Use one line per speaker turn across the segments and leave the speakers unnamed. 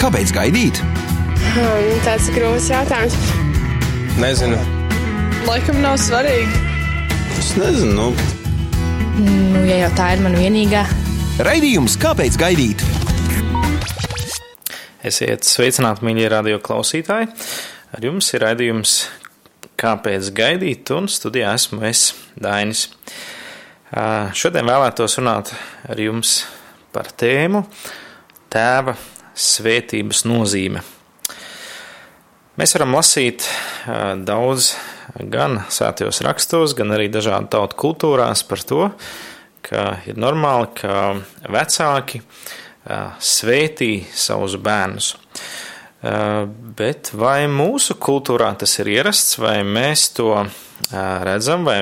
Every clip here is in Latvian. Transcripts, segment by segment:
Kāpēc gaidīt?
Hmm, tāds ir grūts jautājums.
Nezinu.
Laikam nav svarīgi.
Es nezinu. Nu,
Nu, ja jau tā ir mana vienīgā,
Raidījums Kāpēc gaidīt?
Esiet sveicināti, mīļie radio klausītāji. Ar jums ir raidījums Kāpēc gaidīt, un studijā esmu es, Dainis. Šodien vēlētos runāt ar jums par tēmu Tēva svētības nozīme. Mēs varam lasīt daudz gan svētajos rakstos, gan arī dažādu tautu kultūrās par to, ka ir normāli, ka vecāki svētī savus bērnus. Bet vai mūsu kultūrā tas ir ierasts, vai mēs to redzam, vai,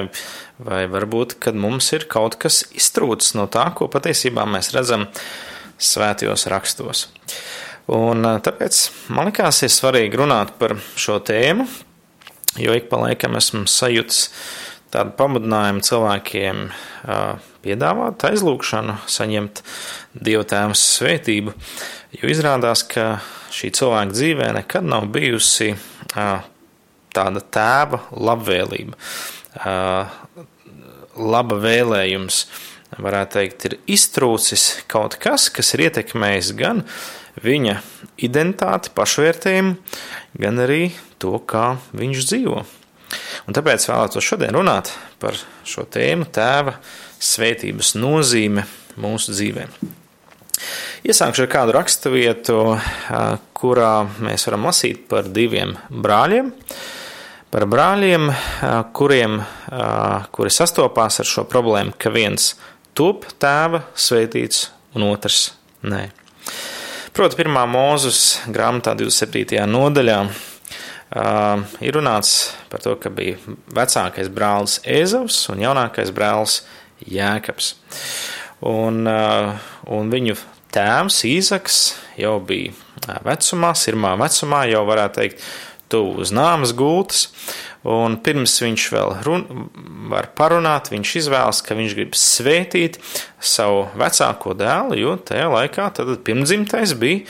vai varbūt, kad mums ir kaut kas iztrūcis no tā, ko patiesībā mēs redzam svētajos rakstos. Un tāpēc man liekas, ir svarīgi runāt par šo tēmu, jo ik pa laikam esmu sajūtis tādu pamudinājumu cilvēkiem piedāvāt aizlūgšanu, saņemt Dieva tēvs svētību, jo izrādās, ka šī cilvēka dzīvē nekad nav bijusi tāda tēva labvēlība, laba vēlējums, varētu teikt, ir iztrūcis kaut kas, kas ir ietekmējis gan viņa identitāti, pašvērtējumu, gan arī to, kā viņš dzīvo. Un tāpēc vēlētos šodien runāt par šo tēmu tēva svētības nozīme mūsu dzīvēm. Iesākšu ar kādu raksturvietu, kurā mēs varam lasīt par diviem brāļiem. Par brāļiem, kuriem, kuri sastopās ar šo problēmu, ka viens top tēva svētīts un otrs nē. Proti, pirmā mūzes grāmatā 27. nodaļā Uh, ir runāts par to, ka bija vecākais brālis Ēzavs un jaunākais brālis Jēkabs. Un, uh, un viņu tēvs Īzaks jau bija vecumā, sirmā vecumā, jau varētu teikt, tuvu uz nāmas gultas. Un pirms viņš vēl run, var parunāt, viņš izvēlas, ka viņš grib svētīt savu vecāko dēlu, jo tajā laikā tad pirmdzimtais bija,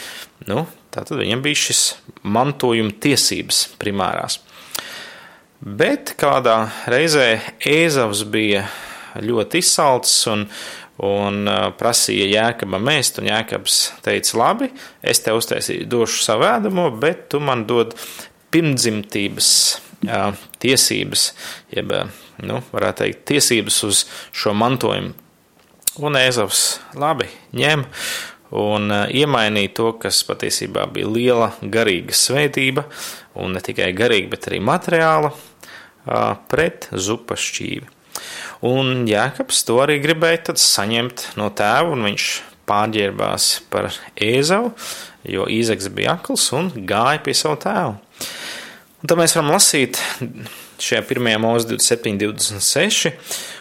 nu, tātad viņam bija šis mantojuma tiesības primārās. Bet kādā reizē Ēzavs bija ļoti izsalcis un, un prasīja Jēkabam ēst, un Jēkabs teica, labi, es tev uztaisīju, došu savu ēdamo, bet tu man dod pirmdzimtības tiesības, jeb, nu, varētu teikt, tiesības uz šo mantojumu. Un Ēzavs labi ņem un iemainīja to, kas patiesībā bija liela garīga svētība, un ne tikai garīga, bet arī materiāla, pret zupas šķīvi. Un Jēkabs to arī gribēja saņemt no tēva, un viņš pārģērbās par ēzavu, jo Īzeks bija akls un gāja pie savu tēvu. Un tad mēs varam lasīt šajā pirmajā mūzika 27, 26,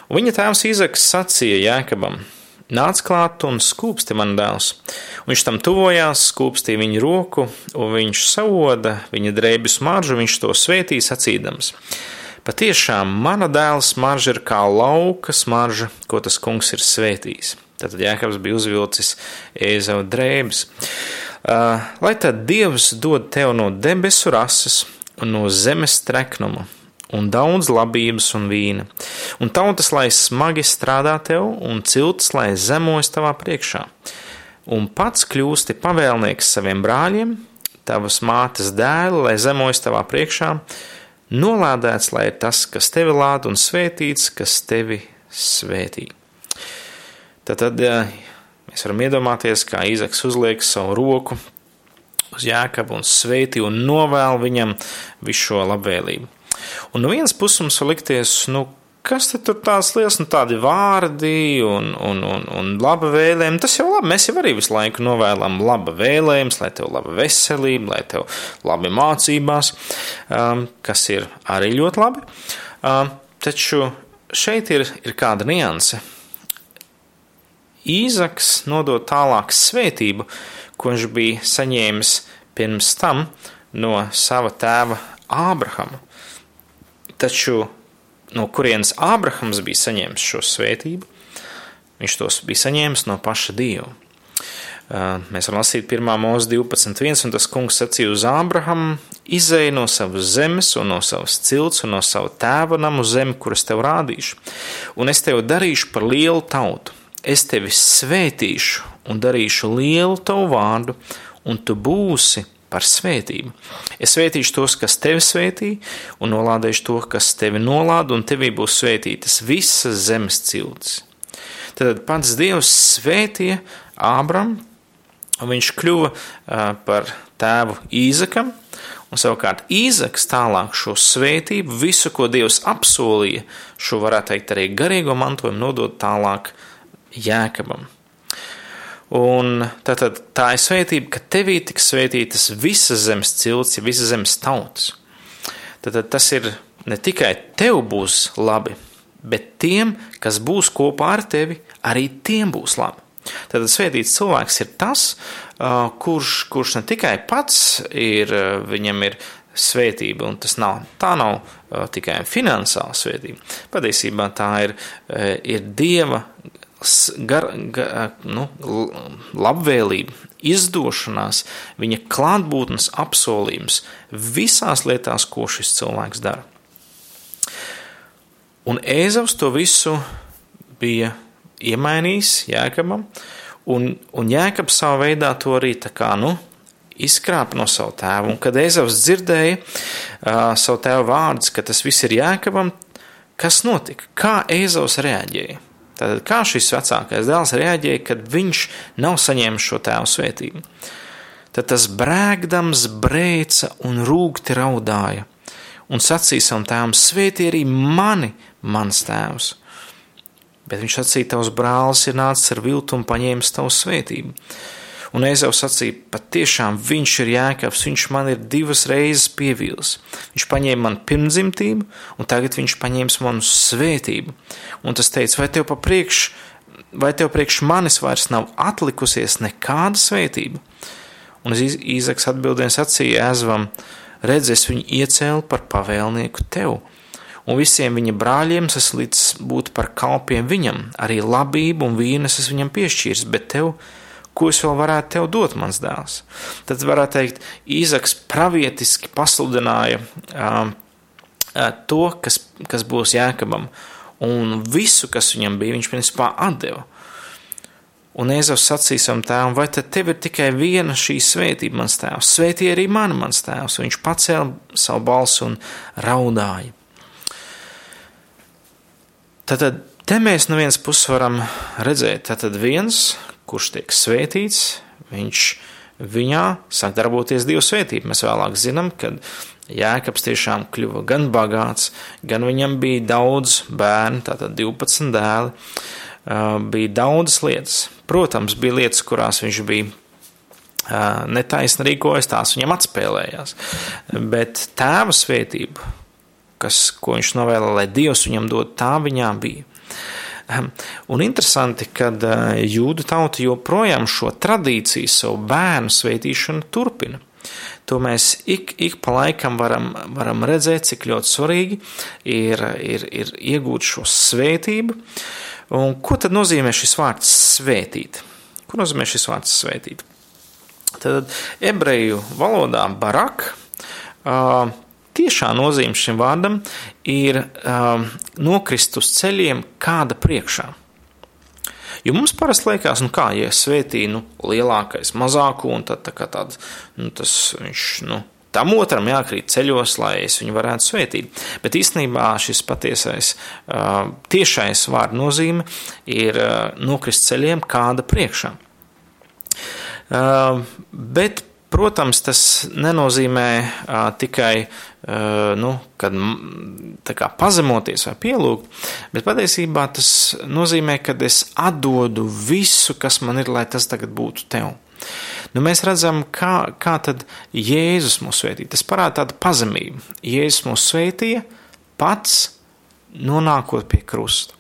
un viņa tēvs Īzeks sacīja Jēkabam – Nāc klāt un skūpsti man dēls. Un viņš tam tuvojās, skūpstīja viņa roku, un viņš savoda viņa drēbju smaržu, viņš to svētīja sacīdams. Patiešām mana dēla smarža ir kā lauka smarža, ko tas kungs ir svētījis. Tad Jēkabs bija uzvilcis ēzau drēbes. Lai tad Dievs dod tev no debesu rases no zemes treknuma, un daudz labības un vīna, un tautas, lai smagi strādā tev, un cilts, lai zemojas tavā priekšā. Un pats kļūsti pavēlnieks saviem brāļiem, tavas mātes dēli, lai zemojas tavā priekšā, nolādēts, lai ir tas, kas tevi lāda, un svētīts, kas tevi svētī. Tad, tad mēs varam iedomāties, kā Īzaks uzliek savu roku uz jēkabu un svētī un novēl viņam visu šo labvēlību. Un no vienas puses mums var likties, nu, kas tur tās liels, nu, tādi vārdi un, un, un, un laba vēlējuma. Tas jau labi, mēs jau arī visu laiku novēlam laba vēlējums, lai tev laba veselība, lai tev labi mācībās, um, kas ir arī ļoti labi. Um, taču šeit ir, ir kāda nianse. Īzaks nodod tālāk svētību, ko viņš bija saņēmis pirms tam no sava tēva Ābrahama. Taču no kurienes Ābrahams bija saņēmis šo svētību, viņš tos bija saņēmis no paša Dieva. Mēs varam lasīt 1. mūzika 12.1. un tas kungs sacīja uz Ābrahamu: izēj no savas zemes, un no savas cilts, un no sava tēva namu zemi, kuras tev rādīšu, un es tevi darīšu par lielu tautu. Es tevi svētīšu un darīšu lielu tavu vārdu, un tu būsi par svētību. Es svētīšu tos, kas tevi svētī, un nolādēšu to, kas tevi nolāda, un tevī būs svētītas visas zemes ciltis. Tad pats Dievs svētīja Ābram, un viņš kļuva par tēvu Īzakam, un savukārt Īzaks tālāk šo svētību, visu, ko Dievs apsolīja, šo varētu teikt arī garīgo mantojumu, nodot tālāk Jēkabam. Un tātad tā ir svētība, ka tevī tiks svētītas visas zemes cilts, ja visas zemes tautas. Tātad tas ir ne tikai tev būs labi, bet tiem, kas būs kopā ar tevi, arī tiem būs labi. Tātad svētīts cilvēks ir tas, kurš, kurš ne tikai pats ir, viņam ir svētība, un tas nav, tā nav tikai finansiāla svētība. Patiesībā tā ir, ir Dieva gar, gar, nu, labvēlība, izdošanās, viņa klātbūtnes apsolījums visās lietās, ko šis cilvēks dara. Un Ēzavs to visu bija iemainījis Jēkabam, un, un Jēkabs savā veidā to arī tā kā, nu, izkrāpa no savu tēvu. Un kad Ēzavs dzirdēja uh, savu tēvu vārdus, ka tas viss ir Jēkabam, kas notika? Kā Ēzavs reaģēja? Tātad, kā šis vecākais dēls reaģēja, kad viņš nav saņēmis šo tēvu svētību? Tad tas brēkdams brēca un rūgti raudāja, un sacīja savam tēvam: Svētī arī mani, mans tēvs! Bet viņš sacīja: Tavs brālis ir nācis ar viltu un paņēmis tavu svētību. Un Ezeus sacīja, patiešām viņš ir jēkabs, viņš man ir divas reizes pievīlis. Viņš paņēma man pirmdzimtību, un tagad viņš paņēma manu svētību. Un tas teica, vai tev pa priekš, vai tev priekš manis vairs nav atlikusies nekāda svētība? Un Īzaks atbildēja sacīja Ezvam, redz, es viņu iecēlu par pavēlnieku tev un visiem viņa brāļiem es līdz būt par kalpiem viņam, arī labību un vīnas es viņam piešķīrs, bet tev ko es vēl varētu tev dot, mans dēls? Tad varētu teikt, Īzaks pravietiski pasludināja um, to, kas, kas būs Jēkabam, un visu, kas viņam bija, viņš principā atdeva. Un Ēzavs sacīja savam tēvam, vai tad tev ir tikai viena šī svētība, mans tēvs? Svētī arī mani, mans tēvs. Viņš pacēla savu balsi un raudāja. Tad te mēs no vienas puses varam redzēt, tad viens, kurš tiek svētīts, viņš viņā sāk darboties Dieva svētība. Mēs vēlāk zinām, ka Jēkabs tiešām kļuva gan bagāts, gan viņam bija daudz bērnu, tātad 12 dēli, bija daudzas lietas. Protams, bija lietas, kurās viņš bija netaisni rīkojas, tās viņam atspēlējās. Bet tēva svētība, kas, ko viņš novēlēja, lai Dievs viņam dod, tā viņā bija. Un interesanti, ka jūdu tauta joprojām šo tradīciju, savu bērnu svētīšanu turpina. To mēs ik, ik pa laikam varam, varam redzēt, cik ļoti svarīgi ir, ir, ir iegūt šo svētību. Un ko tad nozīmē šis vārds svētīt? Ko nozīmē šis vārds svētīt? Tad ebreju valodā barak uh, tiešā nozīme šim vārdam ir um, nokrist uz ceļiem kāda priekšā. Jo mums parasti liekas, nu kā, ja svētī nu, lielākais mazāko, un tad tā kā tāds, nu, tas viņš, nu, tam otram jākrīt ceļos, lai es viņu varētu svētīt. Bet īstenībā šis patiesais, uh, tiešais vārdu nozīme ir uh, nokrist ceļiem kāda priekšā. Uh, bet Protams, tas nenozīmē uh, tikai uh, nu, kad, kā, pazemoties vai pielūgt, bet patiesībā tas nozīmē, ka es atdodu visu, kas man ir, lai tas tagad būtu tev. Nu, mēs redzam, kā, kā tad Jēzus mūs svētīja. Tas parāda tādu pazemību. Jēzus mūs svētīja pats nonākot pie krusta.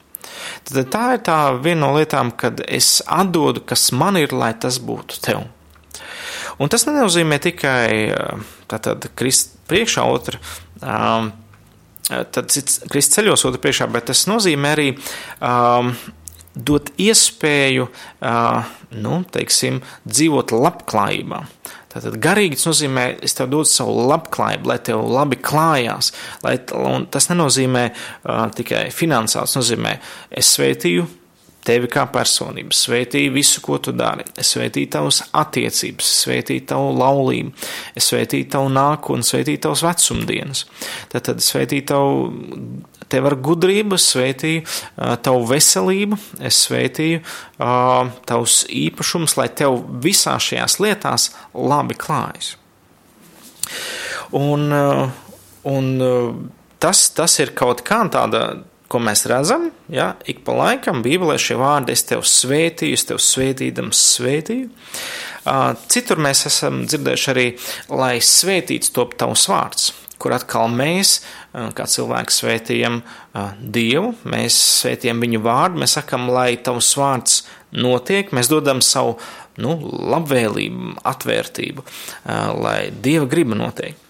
Tad tā ir tā viena no lietām, kad es atdodu, kas man ir, lai tas būtu tev. Un tas nenozīmē tikai tātad krist priekšā otra. Um, tad krist ceļos otru priekšā, bet tas nozīmē arī um, dot iespēju, nu, teiksim, dzīvot labklājībā. Tātad garīgi tas nozīmē, es tev dodu savu labklājību, lai tev labi klājās. Lai, tas nenozīmē uh, tikai finansāli, tas nozīmē, es sveitīju tevi kā personību, sveitīju visu, ko tu dari. Sveitīju tavas attiecības, sveitīju tavu laulību, sveitīju tavu nākotni, sveitīju tavas vecumdienas. Tad, tad sveitīju tavu tev ar gudrību, es sveitīju uh, tavu veselību, es sveitīju uh, tavus īpašumus, lai tev visā šajās lietās labi klājas. Un, uh, un tas, tas ir kaut kā tāda ko mēs redzam, ja, ik pa laikam Bībelē šie vārdi es tev svētīju, es tev svētīdams svētīju. Citur mēs esam dzirdējuši arī, lai svētīts top tavs vārds, kur atkal mēs, kā cilvēki, svētījam Dievu, mēs svētījam viņu vārdu, mēs sakam, lai tavs vārds notiek, mēs dodam savu nu, labvēlību, atvērtību, lai Dieva griba notiek.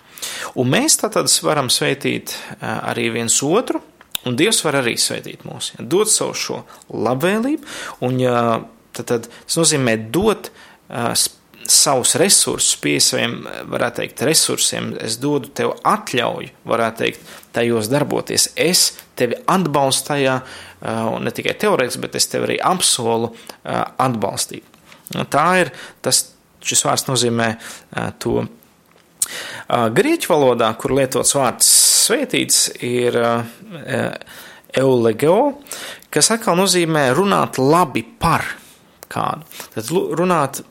Un mēs tātad varam svētīt arī viens otru, Un Dievs var arī svētīt mūs, ja, dot savu šo labvēlību, un ja, tad, tad tas nozīmē dot uh, savus resursus pie saviem, varētu teikt, resursiem. Es dodu tev atļauju, varētu teikt, tajos darboties. Es tevi atbalstu tajā, uh, ne tikai teorētiski, bet es tevi arī apsolu uh, atbalstīt. Tā ir tas, šis vārds nozīmē uh, to. Grieķu valodā, kur lietots vārds svētīts, ir eulegeo, kas atkal nozīmē runāt labi par kādu. Tad runāt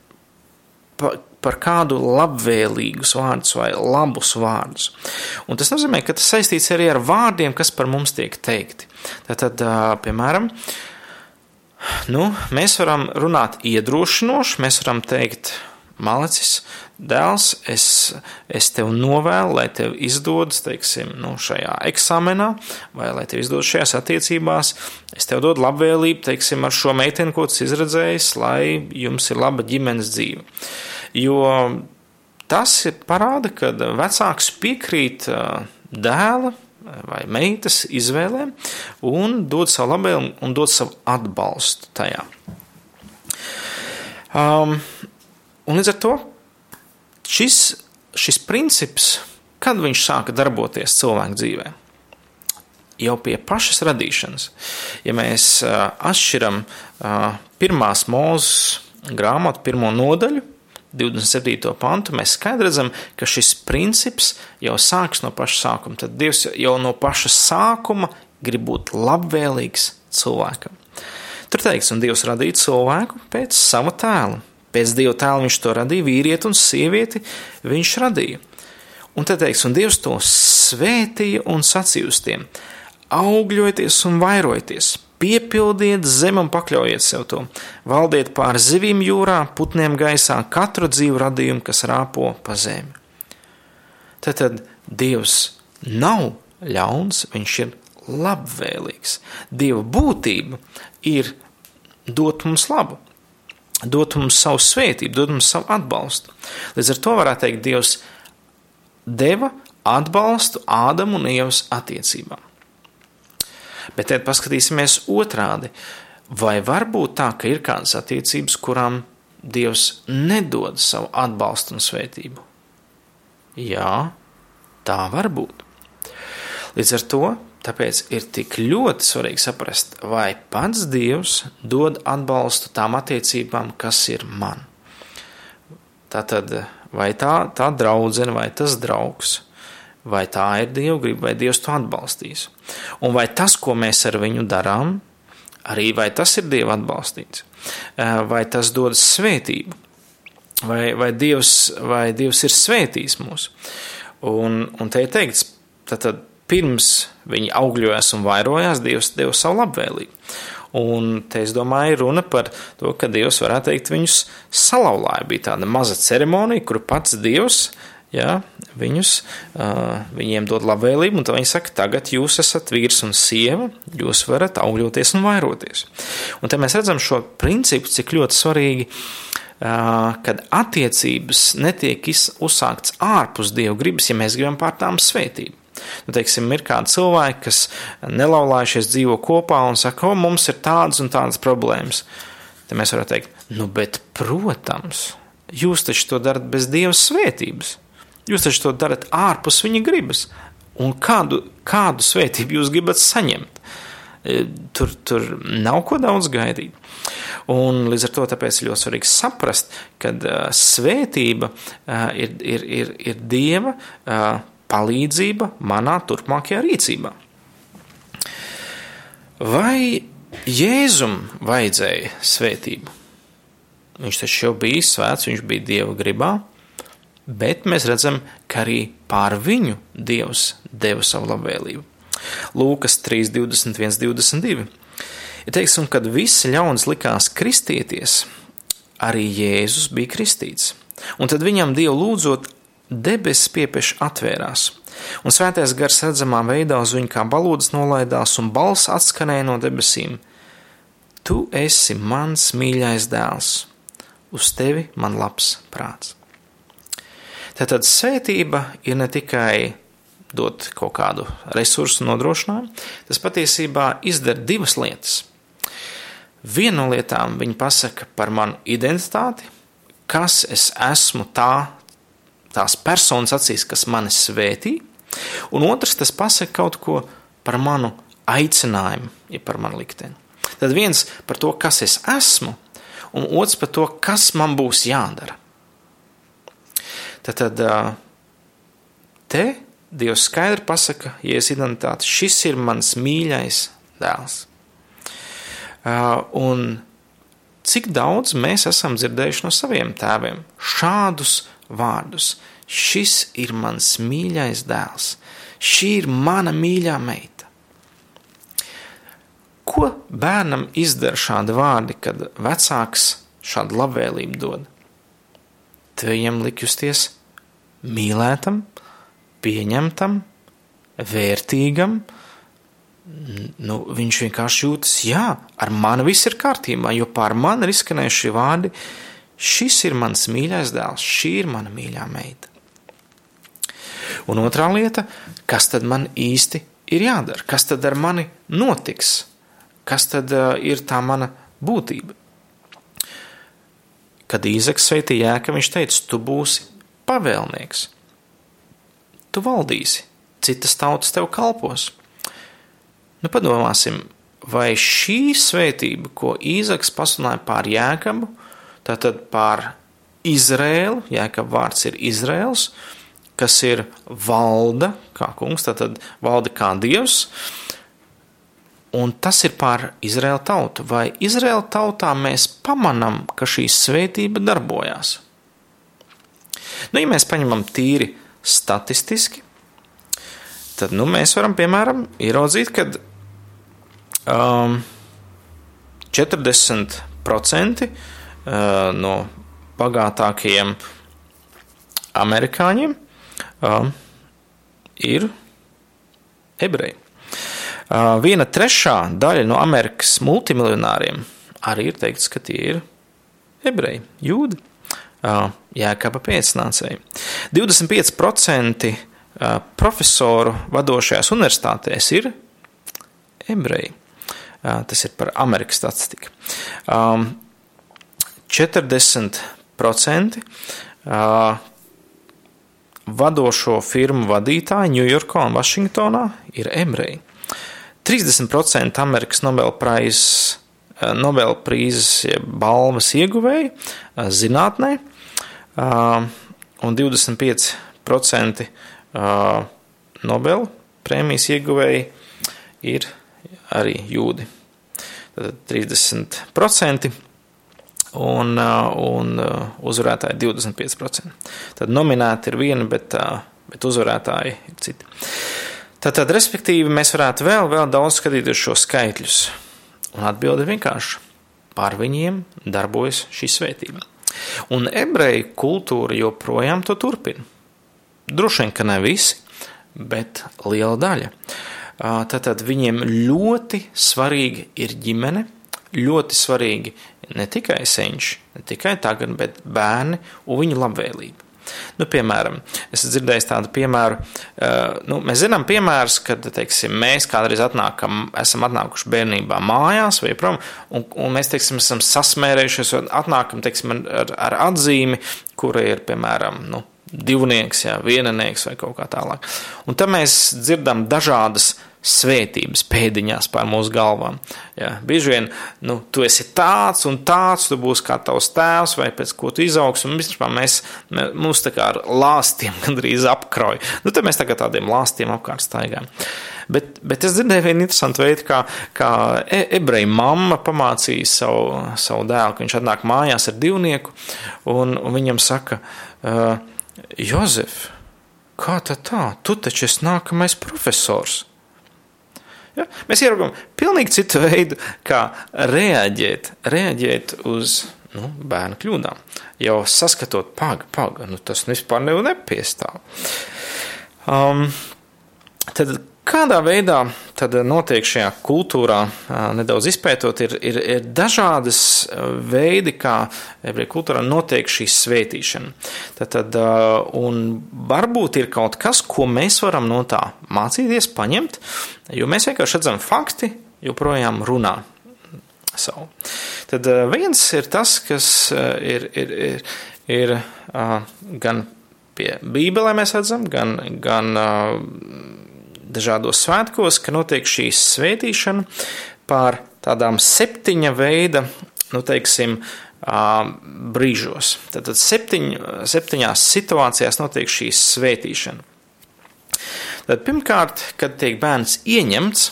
par, par kādu labvēlīgus vārdus vai labus vārdus. Un tas nozīmē, ka tas saistīts arī ar vārdiem, kas par mums tiek teikti. Tātad, piemēram, nu, mēs varam runāt iedrošinoši, mēs varam teikt, Malacis, dēls, es, es tev novēlu, lai tev izdodas, teiksim, nu, šajā eksāmenā, vai lai tev izdodas šajās attiecībās. Es tev dodu labvēlību, teiksim, ar šo meiteni, ko tas izredzējis, lai jums ir laba ģimenes dzīve. Jo tas parāda, ka vecāks piekrīt dēla vai meitas izvēlēm un dod savu labvēlību un dod savu atbalstu tajā. Um, Un līdz ar to šis, šis princips, kad viņš sāka darboties cilvēku dzīvē, jau pie pašas radīšanas, ja mēs atšķiram pirmās mūzes grāmatu, pirmo nodaļu, 27. pantu, mēs skaidri redzam, ka šis princips jau sāks no paša sākuma. Tad Dievs jau no paša sākuma grib būt labvēlīgs cilvēkam. Tur teikts, un Dievs radīja cilvēku pēc sava tēla Pēc Dieva tēla viņš to radīja, vīrieti un sievieti viņš radīja. Un te teiks, un Dievs to svētīja un sacīja uz tiem: augļojieties un vairojieties, piepildiet zemi un pakļaujiet sev to, valdiet pār zivīm jūrā, putniem gaisā, katru dzīvu radījumu, kas rāpo pa zemi. Tad, tad Dievs nav ļauns, viņš ir labvēlīgs. Dieva būtība ir dot mums labu dot mums savu svētību, dot mums savu atbalstu. Līdz ar to varētu teikt, Dievs deva atbalstu Ādamu un Ievas attiecībām. Bet tad paskatīsimies otrādi. Vai var būt tā, ka ir kādas attiecības, kurām Dievs nedod savu atbalstu un svētību? Jā, tā var būt. Līdz ar to Tāpēc ir tik ļoti svarīgi saprast, vai pats Dievs dod atbalstu tām attiecībām, kas ir man. Tātad, vai tā, tā draudzene, vai tas draugs, vai tā ir Dieva griba, vai Dievs to atbalstīs. Un vai tas, ko mēs ar viņu darām, arī vai tas ir Dieva atbalstīts, vai tas dod svētību, vai, vai, Dievs, vai Dievs ir svētījis mūs. Un, un te ir teikts, tātad pirms viņi augļojās un vairojās, Dievs deva savu labvēlību. Un te es domāju, runa par to, ka Dievs varētu teikt, viņus salauzāja. Bija tāda maza ceremonija, kur pats Dievs ja, viņus, uh, viņiem dod labvēlību, un tad viņi saka, tagad jūs esat vīrs un sieva, jūs varat augļoties un vairoties. Un te mēs redzam šo principu, cik ļoti svarīgi, uh, kad attiecības netiek uzsākts ārpus Dieva gribas, ja mēs gribam pār tām svētību. Nu, teiksim, ir kādi cilvēki, kas nelaulājušies dzīvo kopā un saka, o, mums ir tādas un tādas problēmas. Tad mēs varam teikt, nu, bet, protams, jūs taču to darat bez Dieva svētības. Jūs taču to darat ārpus viņa gribas. Un kādu, kādu svētību jūs gribat saņemt? E, tur, tur nav ko daudz gaidīt. Un līdz ar to tāpēc ir ļoti svarīgi saprast, ka uh, svētība uh, ir, ir, ir, ir Dieva uh, palīdzība manā turpmākajā rīcībā. Vai Jēzum vajadzēja svētību? Viņš taču jau bija svēts, viņš bija Dieva gribā, bet mēs redzam, ka arī pār viņu Dievs deva savu labvēlību. Lūkas 3, 21, 22. Ir teikts, un kad visi ļauns likās kristieties, arī Jēzus bija kristīts. Un tad viņam Dievu lūdzot, debesis piepieši atvērās, un svētais gars redzamā veidā uz viņu kā balūds nolaidās, un balss atskanēja no debesīm: Tu esi mans mīļais dēls, uz tevi man labs prāts. Tātad svētība ir ne tikai dot kaut kādu resursu nodrošinājumu, tas patiesībā izdara divas lietas. Viena no lietām viņa pasaka par manu identitāti, kas es esmu tā, tās personas acīs, kas mani svētī, un otrs tas pasaka kaut ko par manu aicinājumu, ja par manu likteni. Tad viens par to, kas es esmu, un otrs par to, kas man būs jādara. Tad, tad te Dievs skaidri pasaka, Jēzus identitāti, šis ir mans mīļais dēls. Un cik daudz mēs esam dzirdējuši no saviem tēviem šādus vārdus: Šis ir mans mīļais dēls, šī ir mana mīļā meita. Ko bērnam izdara šādi vārdi, kad vecāks šādu labvēlību dod? Te viņam liek justies mīlētam, pieņemtam, vērtīgam. Nu, viņš vienkārši jūtas, jā, ar mani viss ir kārtībā, jo pār mani ir izskanējuši vārdi. Šis ir mans mīļais dēls, šī ir mana mīļā meita. Un otrā lieta, kas tad man īsti ir jādara? Kas tad ar mani notiks? Kas tad uh, ir tā mana būtība? Kad Īzaks sveitīja jēka, viņš teica, tu būsi pavēlnieks tu valdīsi, citas tautas tev kalpos. Nu, padomāsim, vai šī svētība, ko Īzaks pasludināja pār Jēkabu, tātad pār Izrēlu, Jēkab vārds ir Izrēls, kas ir valda kā kungs, tātad valda kā dievs, un tas ir pār Izrēla tautu. Vai Izrēla tautā mēs pamanam, ka šī svētība darbojās? Nu, ja mēs paņemam tīri statistiski, tad nu, mēs varam piemēram ieraudzīt, ka um, 40% uh, no bagātākajiem amerikāņiem um, ir ebreji. Uh, viena trešā daļa no Amerikas multimiljonāriem arī ir teikts, ka tie ir ebreji, jūdi. Jēkaba pēcnācēji. 25% profesoru vadošajās universitātēs ir ebreji. Tas ir par Amerikas statistiku. 40% vadošo firmu vadītāji Ņujorkā un Vašingtonā ir ebreji. 30% Amerikas Nobelprāzes prīzes balvas ieguvēji zinātnē, un 25% Nobela prēmijas ieguvēji ir arī jūdi. Tad 30% un, un uzvarētāji 25%. Tad nominēti ir viena, bet, bet uzvarētāji ir citi. Tātad, respektīvi, mēs varētu vēl, vēl daudz skatīties šo skaitļus. Un atbilde ir vienkārša. Pār viņiem darbojas šī svētība. Un ebreju kultūra joprojām to turpina. Droši vien, ka ne visi, bet liela daļa. Tātad viņiem ļoti svarīga ir ģimene, ļoti svarīgi ne tikai senči, ne tikai tagad, bet bērni un viņu labvēlība. Nu, piemēram, es dzirdēju tādu piemēru, nu, mēs zinām piemērus, kad, teiksim, mēs kādreiz atnākam, esam atnākuši bērnībā mājās vai prom, un, un mēs, teiksim, esam sasmērējušies, un atnākam, teiksim, ar, ar atzīmi, kura ir, piemēram, nu, divnieks, jā, vieninieks vai kaut kā tālāk. Un tad mēs dzirdam dažādas svētības pēdiņās pār mūsu galvām. Jā, bieži vien nu, tu esi tāds un tāds, tu būsi kā tavs tēvs, vai pēc ko tu izaugs. Un vispār mēs, mums tā kā ar lāstiem gandrīz apkrauj. Nu, tad mēs tagad tādiem lāstiem apkārt staigājam. Bet, bet es dzirdēju vienu interesantu veidu, kā, kā e, ebreja mamma pamācīja savu, savu dēlu, ka viņš atnāk mājās ar divnieku, un, un viņam saka, uh, Jozef, kā tā tā, tu taču esi nākamais profesors. Ja? Mēs ieraugām pilnīgi citu veidu, kā reaģēt, reaģēt uz nu, bērnu kļūdām. Jau saskatot, paga, paga, nu, tas vispār nev nepiestāv. Um, tad Kādā veidā tad notiek šajā kultūrā, nedaudz izpētot, ir, ir, ir dažādas veidi, kā ebreju kultūrā notiek šī svētīšana. Tad, tad, un varbūt ir kaut kas, ko mēs varam no tā mācīties, paņemt, jo mēs vienkārši redzam fakti, joprojām runā savu. Tad viens ir tas, kas ir, ir, ir, ir gan pie Bībelē mēs redzam, gan, gan dažādos svētkos, ka notiek šī svētīšana pār tādām septiņa veida, nu, teiksim, brīžos. Tātad septiņ, septiņās situācijās notiek šī svētīšana. Tad pirmkārt, kad tiek bērns ieņemts,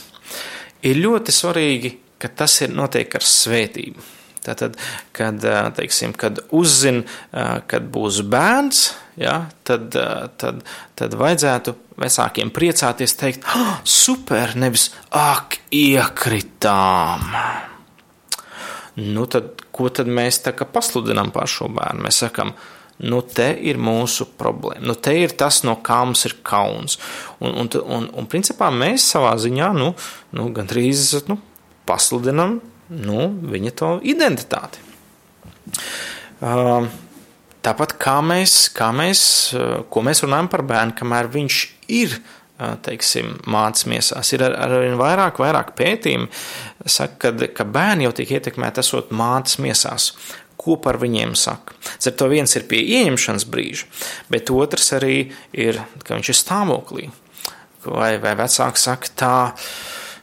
ir ļoti svarīgi, ka tas ir notiek ar svētību. Tātad, kad, teiksim, kad uzzina, kad būs bērns, ja, tad, tad, tad vajadzētu vecākiem priecāties, teikt, oh, super, nevis ak, iekritām. Nu, tad, ko tad mēs tā kā pasludinām par šo bērnu? Mēs sakām, nu, te ir mūsu problēma, nu, te ir tas, no kā mums ir kauns. Un, un, un, un principā mēs savā ziņā, nu, nu gandrīz, nu, pasludinam nu, viņa to identitāti. Tāpat kā mēs, kā mēs, ko mēs runājam par bērnu, kamēr viņš ir teiksim, mācīs miesās. Ir ar, ar vien vairāk, vairāk pētījumu, saka, kad, ka bērni jau tiek ietekmēti esot mācīs miesās. Ko par viņiem saka? Ar to viens ir pie ieņemšanas brīža, bet otrs arī ir, ka viņš ir stāvoklī. Vai, vai vecāki saka tā,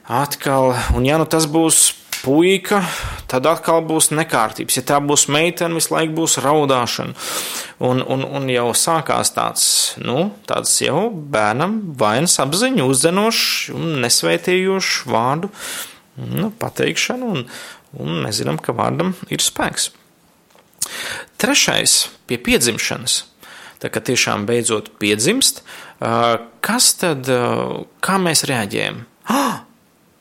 atkal, un ja nu tas būs puika, tad atkal būs nekārtības. Ja tā būs meitene, visu laiku būs raudāšana. Un, un, un jau sākās tāds, nu, tāds jau bērnam vainas apziņu uzdenošs un nesvētījošs vārdu nu, pateikšanu, un, un mēs zinām, ka vārdam ir spēks. Trešais pie piedzimšanas. Tā kā tiešām beidzot piedzimst, kas tad, kā mēs reaģējam? Ah,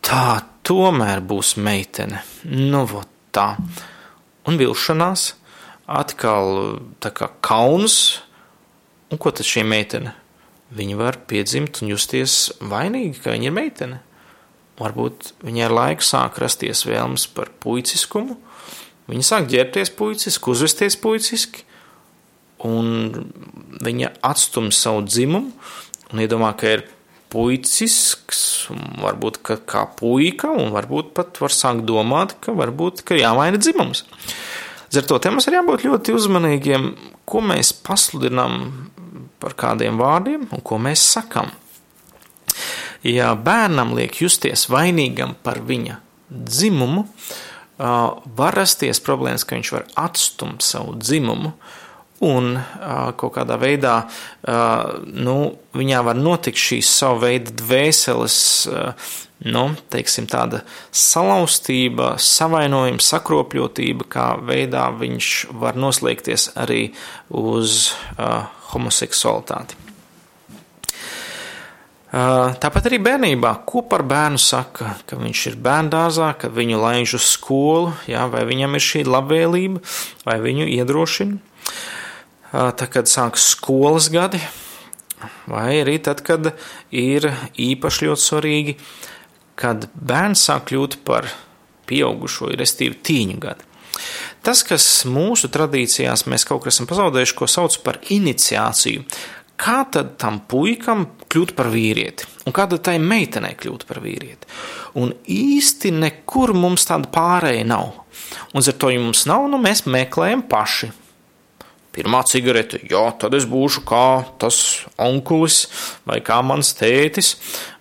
tā tomēr būs meitene. Nu, tā. Un vilšanās, atkal tā kā kauns. Un ko tad šī meitene? Viņa var piedzimt un justies vainīgi, ka viņa ir meitene. Varbūt viņai ar laiku sāk rasties vēlmes par puiciskumu. Viņa sāk ģērbties puiciski, uzvesties puiciski, un viņa atstum savu dzimumu un iedomā, ka ir puicisks, varbūt kā puika, un varbūt pat var sākt domāt, ka varbūt ka jāmaina dzimums. Ar to mums ir jābūt ļoti uzmanīgiem, ko mēs pasludinām par kādiem vārdiem un ko mēs sakam. Ja bērnam liek justies vainīgam par viņa dzimumu, var rasties problēmas, ka viņš var atstumt savu dzimumu, un kaut kādā veidā nu, viņā var notikt šīs savu veidu dvēseles, nu, teiksim, tāda salauztība, savainojuma, sakropļotība, kā veidā viņš var noslēgties arī uz homoseksualitāti. Tāpat arī bērnībā, ko par bērnu saka, ka viņš ir bērndārzā, ka viņu laiž uz skolu, jā, vai viņam ir šī labvēlība, vai viņu iedrošina tā, kad sākas skolas gadi, vai arī tad, kad ir īpaši ļoti svarīgi, kad bērns sāk kļūt par pieaugušo, respektīvi tīņu gadu. tas, kas mūsu tradīcijās mēs kaut kur esam pazaudējuši, ko sauc par iniciāciju. Kā tad tam puikam kļūt par vīrieti? Un kā tad tai meitenei kļūt par vīrieti? Un īsti nekur mums tāda pārēja nav. Un ar to, ja mums nav, nu mēs meklējam paši. Pirmā cigarete, jā, tad es būšu kā tas onkulis, vai kā mans tētis,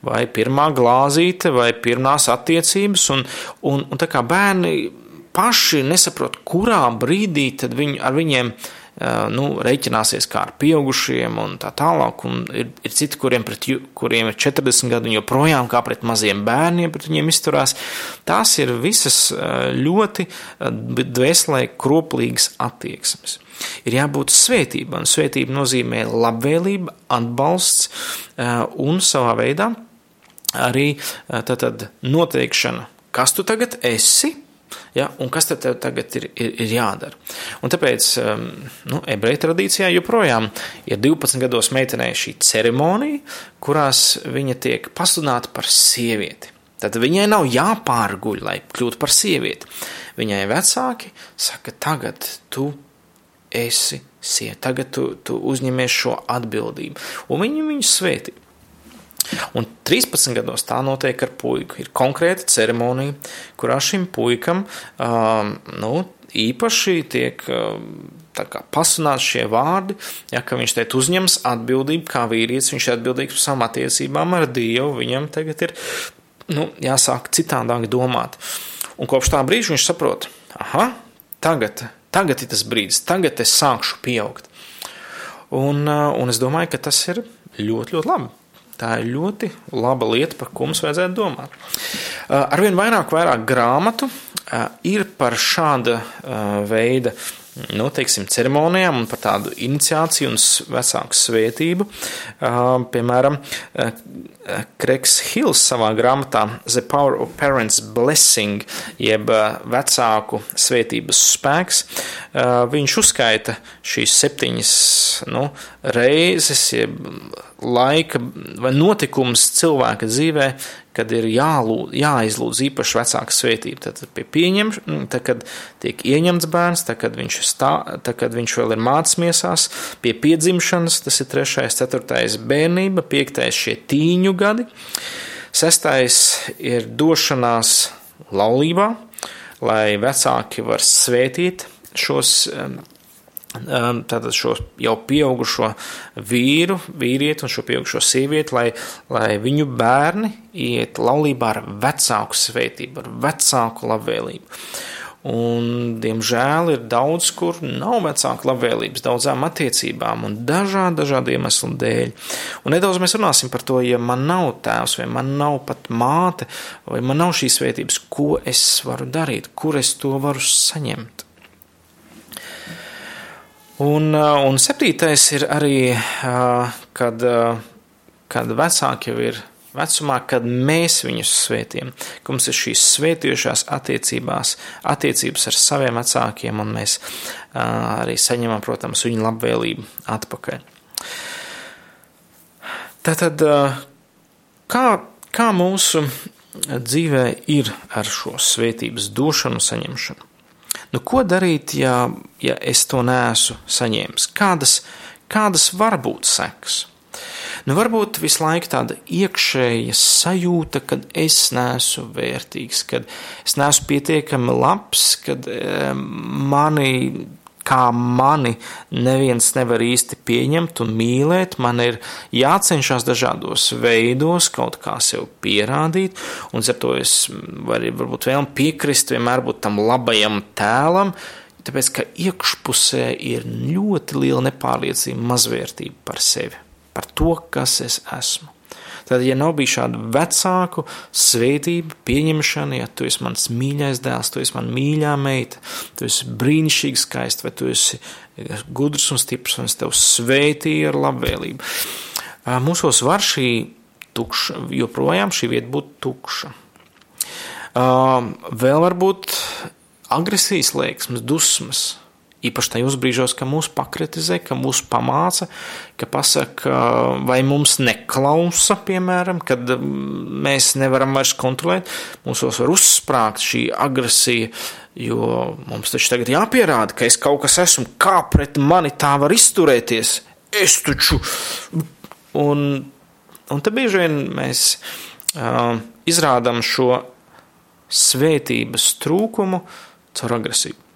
vai pirmā glāzīte, vai pirmās attiecības. Un, un, un tā kā bērni paši nesaprot, kurā brīdī tad viņi, ar viņiem nu, reiķināsies kā ar pieaugušiem un tā tālāk. Un ir, ir citi, kuriem, pret, kuriem ir 40 gadi un joprojām kā pret maziem bērniem pret viņiem izturās. Tās ir visas ļoti dvēselē kroplīgas attieksmes. Ir jābūt svētībai, un svētība nozīmē labvēlība, atbalsts un savā veidā arī tātad noteikšana, kas tu tagad esi, Ja, un kas tad tagad ir, ir, ir jādara? Un tāpēc um, nu, ebreju tradīcijā joprojām ir 12 gados meitenei šī ceremonija, kurās viņa tiek pasludināta par sievieti. Tad viņai nav jāpārguļ, lai kļūtu par sievieti. Viņai vecāki saka, tagad tu esi sieviete, tagad tu, tu uzņemies šo atbildību. Un viņi viņu svētī. Un 13 gados tā notiek ar puiku. Ir konkrēta ceremonija, kurā šim puikam um, nu, īpaši tiek um, pasunāts šie vārdi, ja, ka viņš teikt uzņems atbildību kā vīrietis, viņš ir atbildīgs par savām attiecībām ar Dievu, viņam tagad ir nu, jāsāk citādāk domāt. Un kopš tā brīža viņš saprot, aha, tagad, tagad ir tas brīdis, tagad es sākšu pieaugt. Un, uh, un es domāju, ka tas ir ļoti, ļoti labi. Tā ir ļoti laba lieta, par ko mums vajadzētu domāt. Arvien vairāk, vairāk grāmatu ir par šāda veida nu, teiksim, ceremonijām un par tādu iniciāciju un vecāku svētību. Piemēram, Kreks Hills savā grāmatā The Power of Parents Blessing, jeb vecāku svētības spēks, viņš uzskaita šīs septiņas nu, reizes, jeb laika vai notikums cilvēka dzīvē, kad ir jālūd, jāizlūdz īpaši vecāka svētība. Tad, pie pieņem, tad, kad tiek ieņemts bērns, tad, kad viņš, stā, tad, kad viņš vēl ir mācīsies, pie piedzimšanas, tas ir trešais, ceturtais bērnība, piektais šie tīņu gadi, sestais ir došanās laulībā, lai vecāki var svētīt šos Um, tātad šo jau pieaugušo vīru, vīrieti un šo pieaugušo sievieti, lai, lai viņu bērni iet laulībā ar vecāku svētību, ar vecāku labvēlību. Un, diemžēl ir daudz, kur nav vecāku labvēlības, daudzām attiecībām un dažādu, dažādu iemeslu dēļ. Un nedaudz mēs runāsim par to, ja man nav tēvs, vai man nav pat māte, vai man nav šīs svētības, ko es varu darīt, kur es to varu saņemt. Un, uh, un septītais ir arī, uh, kad, uh, kad vecāki jau ir vecumā, kad mēs viņus svētījam, ka mums ir šīs svētījušās attiecībās, attiecības ar saviem vecākiem, un mēs arī saņemam, protams, viņu labvēlību atpakaļ. Tātad, kā, kā mūsu dzīvē ir ar šo svētības došanu, saņemšanu? Nu, ko darīt, ja, ja es to neesmu saņēmis? Kādas, kādas var būt sekas? Nu, varbūt visu laiku tāda iekšēja sajūta, ka es neesmu vērtīgs, ka es neesmu pietiekami labs, ka e, mani kā mani neviens nevar īsti pieņemt un mīlēt. Man ir jācenšas dažādos veidos kaut kā sev pierādīt, un ar to es varu varbūt vēl piekrist, vienmēr būt tam labajam tēlam. Tāpēc, ka iekšpusē ir ļoti liela nepārliecība, mazvērtība par sevi, par to, kas es esmu. Tad, ja nav bijis šāda vecāku svētība, pieņemšana, ja tu esi mans mīļais dēls, tu esi man mīļā meita, tu esi brīnišķīgi skaists, vai tu esi gudrs un stiprs, un es tev svētīju ar labvēlību. Mūsos var šī tukša, joprojām šī vieta būt tukša. Vēl varbūt agresijas liekas, dusmas, Īpaši tajos brīžos, kad mūs pakritizē, ka mūs pamāca, ka pasaka, vai mums neklausa, piemēram, kad mēs nevaram vairs kontrolēt, mūsos var uzsprāgt šī agresija, jo mums taču tagad jāpierāda, ka es kaut kas esmu, kā pret mani tā var izturēties. Es taču. Un, un te bieži vien mēs uh, izrādām šo svētības trūkumu caur agresīvu.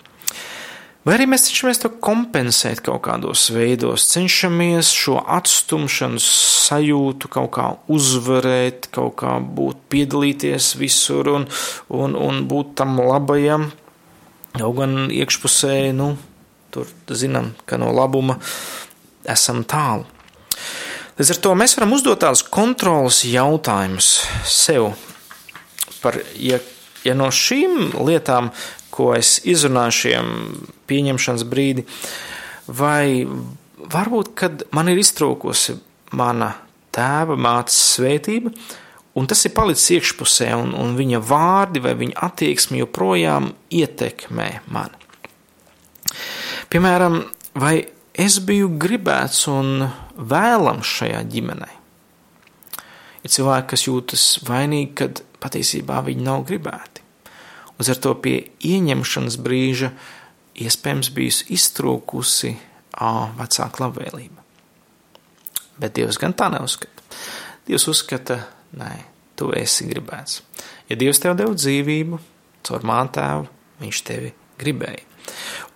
Vai arī mēs cenšamies to kompensēt kaut kādos veidos, cenšamies šo atstumšanas sajūtu kaut kā uzvarēt, kaut kā būt, piedalīties visur un, un, un būt tam labajam. Jau gan iekšpusē, nu, tur zinām, ka no labuma esam tālu. Līdz ar to mēs varam uzdot tādus kontrolas jautājumus sev par, ja, ja no šīm lietām ko es izrunāju šiem pieņemšanas brīdi, vai varbūt, kad man ir iztrūkusi mana tēva, mātes svētība, un tas ir palicis iekšpusē, un, un viņa vārdi vai viņa attieksme joprojām ietekmē mani. Piemēram, vai es biju gribēts un vēlams šajā ģimenē? Ir cilvēki, kas jūtas vainīgi, kad patiesībā viņi nav gribēti. Uz ar to pie ieņemšanas brīža iespējams bijusi iztrūkusi vecāka labvēlība. Bet Dievs gan tā neuzskata. Dievs uzskata, nē, tu esi gribēts. Ja Dievs tev deva dzīvību, caur mātēvu, viņš tevi gribēja.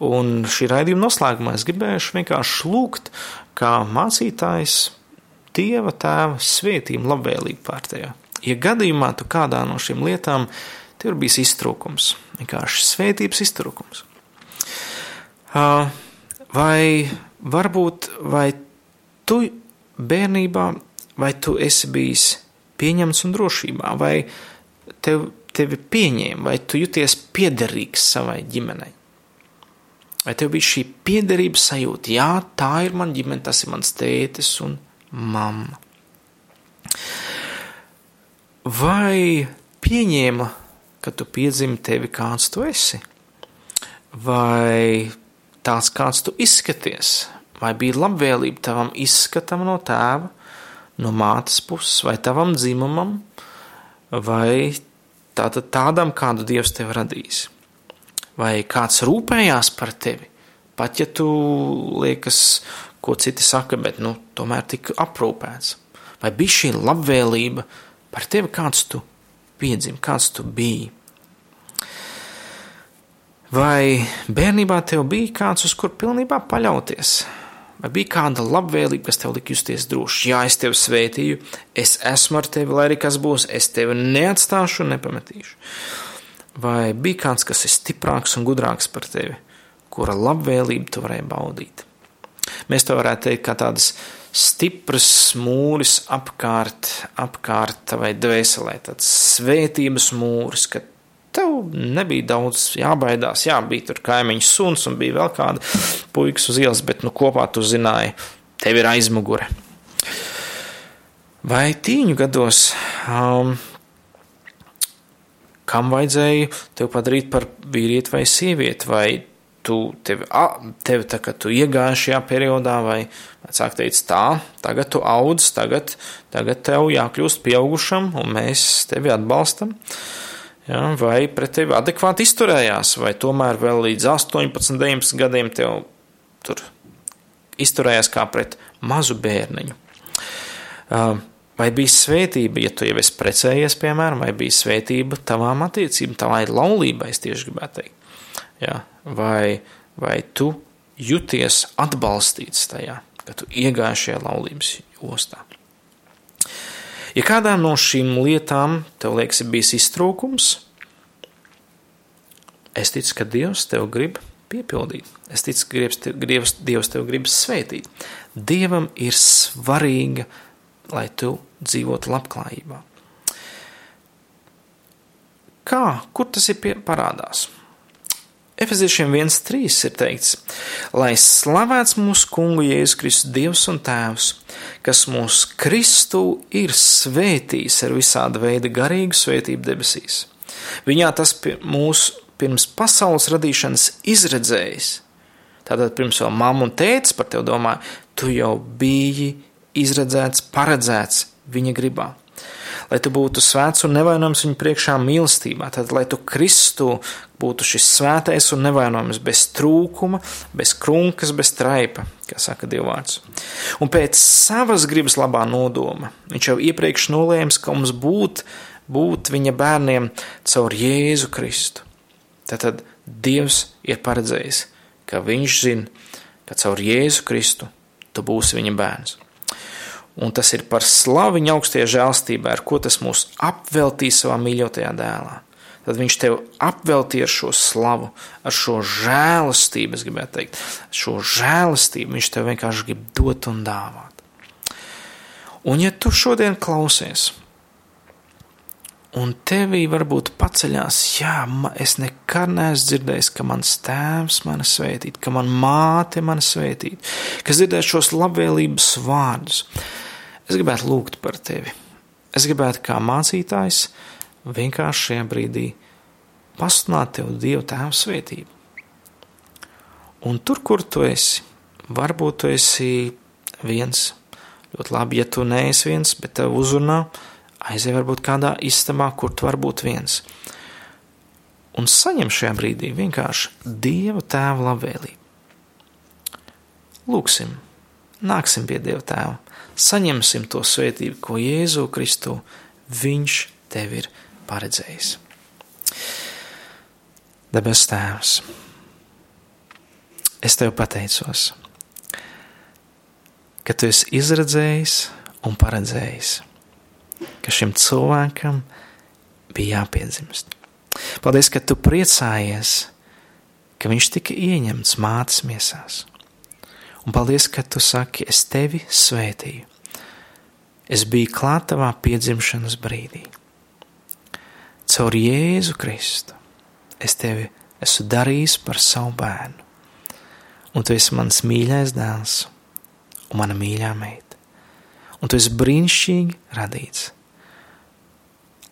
Un šī raidījuma noslēgumā es gribēju vienkārši lūgt, kā mācītājs Dieva tēva svētību labvēlību pār tevi. Ja gadījumā tu kādā no šīm lietām Tur bija iztrūkums, vienkārši svētības iztrūkums. Vai varbūt vai tu bērnībā, vai tu esi bijis pieņemts un drošībā, vai tev, tevi pieņēma, vai tu jūties piederīgs savai ģimenei? Vai tev bija šī piederības sajūta? Jā, tā ir mana ģimene, tas ir mans tētis un mamma. Vai pieņēma kad tu piedzimi tevi, kāds tu esi? Vai tāds, kāds tu izskaties? Vai bija labvēlība tavam izskatam no tēva, no mātes puses, vai tavam dzimumam, vai tātad tādam, kādu Dievs tev radījis? Vai kāds rūpējās par tevi? Pat ja tu liekas, ko citi saka, bet nu, tomēr tik aprūpēts. Vai bija šī labvēlība par tevi, kāds tu piedzimi, kāds tu biji? Vai bērnībā tev bija kāds, uz kur pilnībā paļauties? Vai bija kāda labvēlība, kas tev lika justies droši? Jā, es tevi svētīju, es esmu ar tevi, lai arī kas būs, es tevi neatstāšu un nepametīšu. Vai bija kāds, kas ir stiprāks un gudrāks par tevi, kura labvēlību tu varēji baudīt? Mēs to varētu teikt kā tādas stipras mūris apkārt, apkārt vai dvēselē, tāds svētības mūris, ka tev nebija daudz jābaidās. Jā, bija tur kaimiņš suns un bija vēl kāda puikas uz ielas, bet nu, kopā tu zināji, tev ir aizmugure. Vai tīņu gados, um, kam vajadzēja tevi padarīt par vīrieti vai sievieti, vai tu tevi, tevi tā, ka tu iegāji šajā periodā, vai vecāki teica tā, tagad tu audz, tagad, tagad tev jākļūst pieaugušam, un mēs tevi atbalstam. Uh, ja, vai pret tevi adekvāti izturējās, vai tomēr vēl līdz 18, 19 gadiem tev tur izturējās kā pret mazu bērniņu. Vai bija svētība, ja tu jau esi precējies, piemēram, vai bija svētība tavām attiecībām, tavai laulībai, es tieši gribētu teikt. Ja, vai, vai tu jūties atbalstīts tajā, ka tu iegāji šajā laulības ostā? Ja kādā no šīm lietām tev liekas, ir bijis iztrūkums, es ticu, ka Dievs tev grib piepildīt. Es ticu, ka Dievs, Dievs tev grib svētīt. Dievam ir svarīga, lai tu dzīvotu labklājībā. Kā? Kur tas ir pie, parādās? Efeziešiem 1.3 ir teikts, lai slavēts mūsu kungu Jēzus Kristus Dievs un Tēvs, kas mūs Kristu ir svētījis ar visāda veida garīgu svētību debesīs. Viņā tas mūs pirms pasaules radīšanas izredzējis. Tātad pirms vēl mamma un tētis par tevi domāja, tu jau biji izredzēts, paredzēts viņa gribā. Lai tu būtu svēts un nevainojams viņa priekšā mīlestībā, tad, lai tu Kristu būtu šis svētais un nevainojams bez trūkuma, bez krunkas, bez traipa, kā saka Dievvvārds. Un pēc savas gribas labā nodoma viņš jau iepriekš nolēms, ka mums būt, būt viņa bērniem caur Jēzu Kristu. Tātad Dievs ir paredzējis, ka viņš zina, ka caur Jēzu Kristu tu būsi viņa bērns un tas ir par slavu viņa augstajai žēlstībai, ar ko tas mūs apveltīs savā mīļotajā dēlā. Tad viņš tev apveltīja ar šo slavu, ar šo žēlastību, es gribētu teikt, šo žēlastību viņš tev vienkārši grib dot un dāvāt. Un ja tu šodien klausies, un tevī varbūt paceļās, jā, es nekad neesmu dzirdējis, ka mans tēvs mani svētīt, ka man māte mani svētīt, kas dzirdēs šos labvēlības vārdus, Es gribētu lūgt par tevi. Es gribētu kā mācītājs vienkārši šajā brīdī pasludināt tev Dieva tēva svētību. Un tur, kur tu esi, varbūt tu esi viens, ļoti labi, ja tu neesi viens, bet tev uzrunā, aizej varbūt kādā istabā, kur tu vari būt viens. Un saņem šajā brīdī vienkārši Dieva tēva labvēlību. Lūksim, nāksim pie Dieva tēva saņemsim to svētību, ko Jēzu Kristu Viņš tev ir paredzējis. Debes Tēvs, es tev pateicos, ka tu esi izredzējis un paredzējis, ka šim cilvēkam bija jāpiedzimst. Paldies, ka tu priecājies, ka viņš tika ieņemts mātes miesās un paldies, ka tu saki, es tevi svētīju. Es biju klāt tavā piedzimšanas brīdī. Caur Jēzu Kristu es tevi esmu darījis par savu bērnu, un tu esi mans mīļais dēls un mana mīļā meita. Un tu esi brīnišķīgi radīts,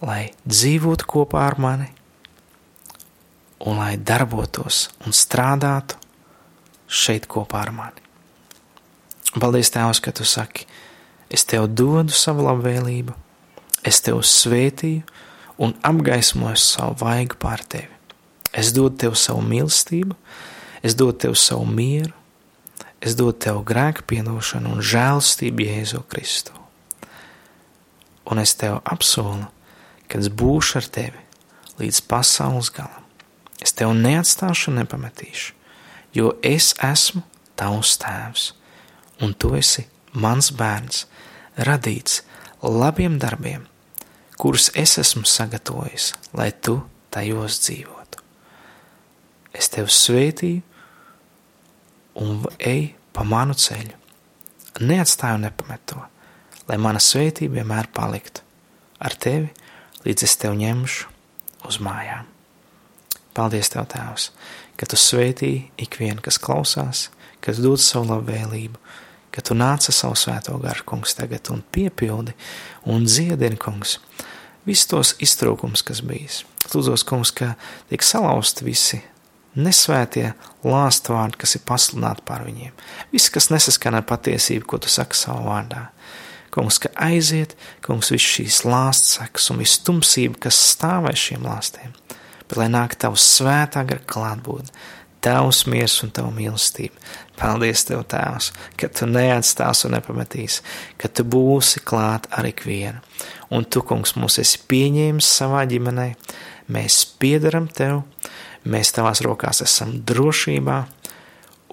lai dzīvotu kopā ar mani un lai darbotos un strādātu šeit kopā ar mani. Paldies, Tēvs, ka tu saki, es tev dodu savu labvēlību, es tev svētīju un apgaismoju savu vaigu pār tevi. Es dodu tev savu mīlestību, es dodu tev savu mieru, es dodu tev grēku piedošanu un žēlstību Jēzu Kristu. Un es tev apsolu, ka es būšu ar tevi līdz pasaules galam. Es tev neatstāšu un nepametīšu, jo es esmu tavs tēvs un tu esi mans bērns, radīts labiem darbiem, kurus es esmu sagatavojis, lai tu tajos dzīvotu. Es tevi svētīju un ej pa manu ceļu. Neatstāju nepameto, lai mana svētība vienmēr paliktu ar tevi, līdz es tevi ņemšu uz mājām. Paldies, Tev, Tēvs, ka Tu svētīji ikvienu, kas klausās, kas dod savu labvēlību, ka tu nāc ar savu svēto garu, kungs, tagad un piepildi un dziedini, kungs, visus tos iztrūkums, kas bijis. Lūdzos, kungs, ka tiek salauzti visi nesvētie lāstvārdi, kas ir pasludināti pār viņiem. Viss, kas nesaskan ar patiesību, ko tu saki savā vārdā. Kungs, ka aiziet, kungs, viss šīs lāstsekas un viss tumsība, kas stāvēs šiem lāstiem, bet lai nāk tavs svētā gara klātbūtne, tavs miers un tava mīlestība. Paldies, Tev, Tēvs, ka Tu neatstās un nepametīsi, ka Tu būsi klāt ar ikvienu. Un Tu, kungs, mūs esi pieņēmis savā ģimenē, mēs piedaram Tev, mēs Tavās rokās esam drošībā,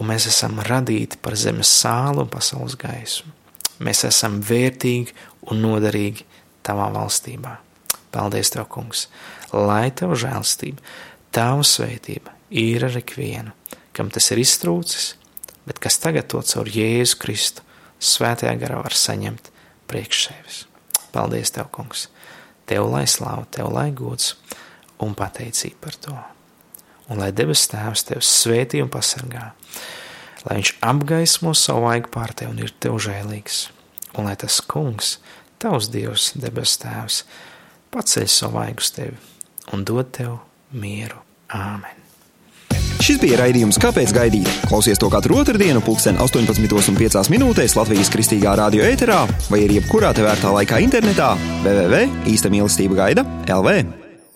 un mēs esam radīti par zemes sālu un pasaules gaismu. Mēs esam vērtīgi un noderīgi Tavā valstībā. Paldies, Tev, kungs, lai Tev žēlstība, Tava svētība ir ar ikvienu, kam tas ir iztrūcis, bet kas tagad to caur Jēzu Kristu svētajā garā var saņemt priekš sevis. Paldies, Tev, kungs! Tev lai slāva, Tev lai gods un pateicība par to. Un lai debes Tēvs Tev svētī un pasargā, lai Viņš apgaismo savu vaigu pār Tev un ir Tev žēlīgs, un lai tas kungs, Tavs Dievs, debes Tēvs, paceļ savu vaigu uz Tevi un dod Tev mieru. Āmen!
Šis bija raidījums Kāpēc gaidīt? Klausies to katru otrdienu, pulksten 18,5 minūtēs Latvijas kristīgā radio ēterā vai arī jebkurā tevērtā laikā internetā www. īsta mīlestība gaida LV.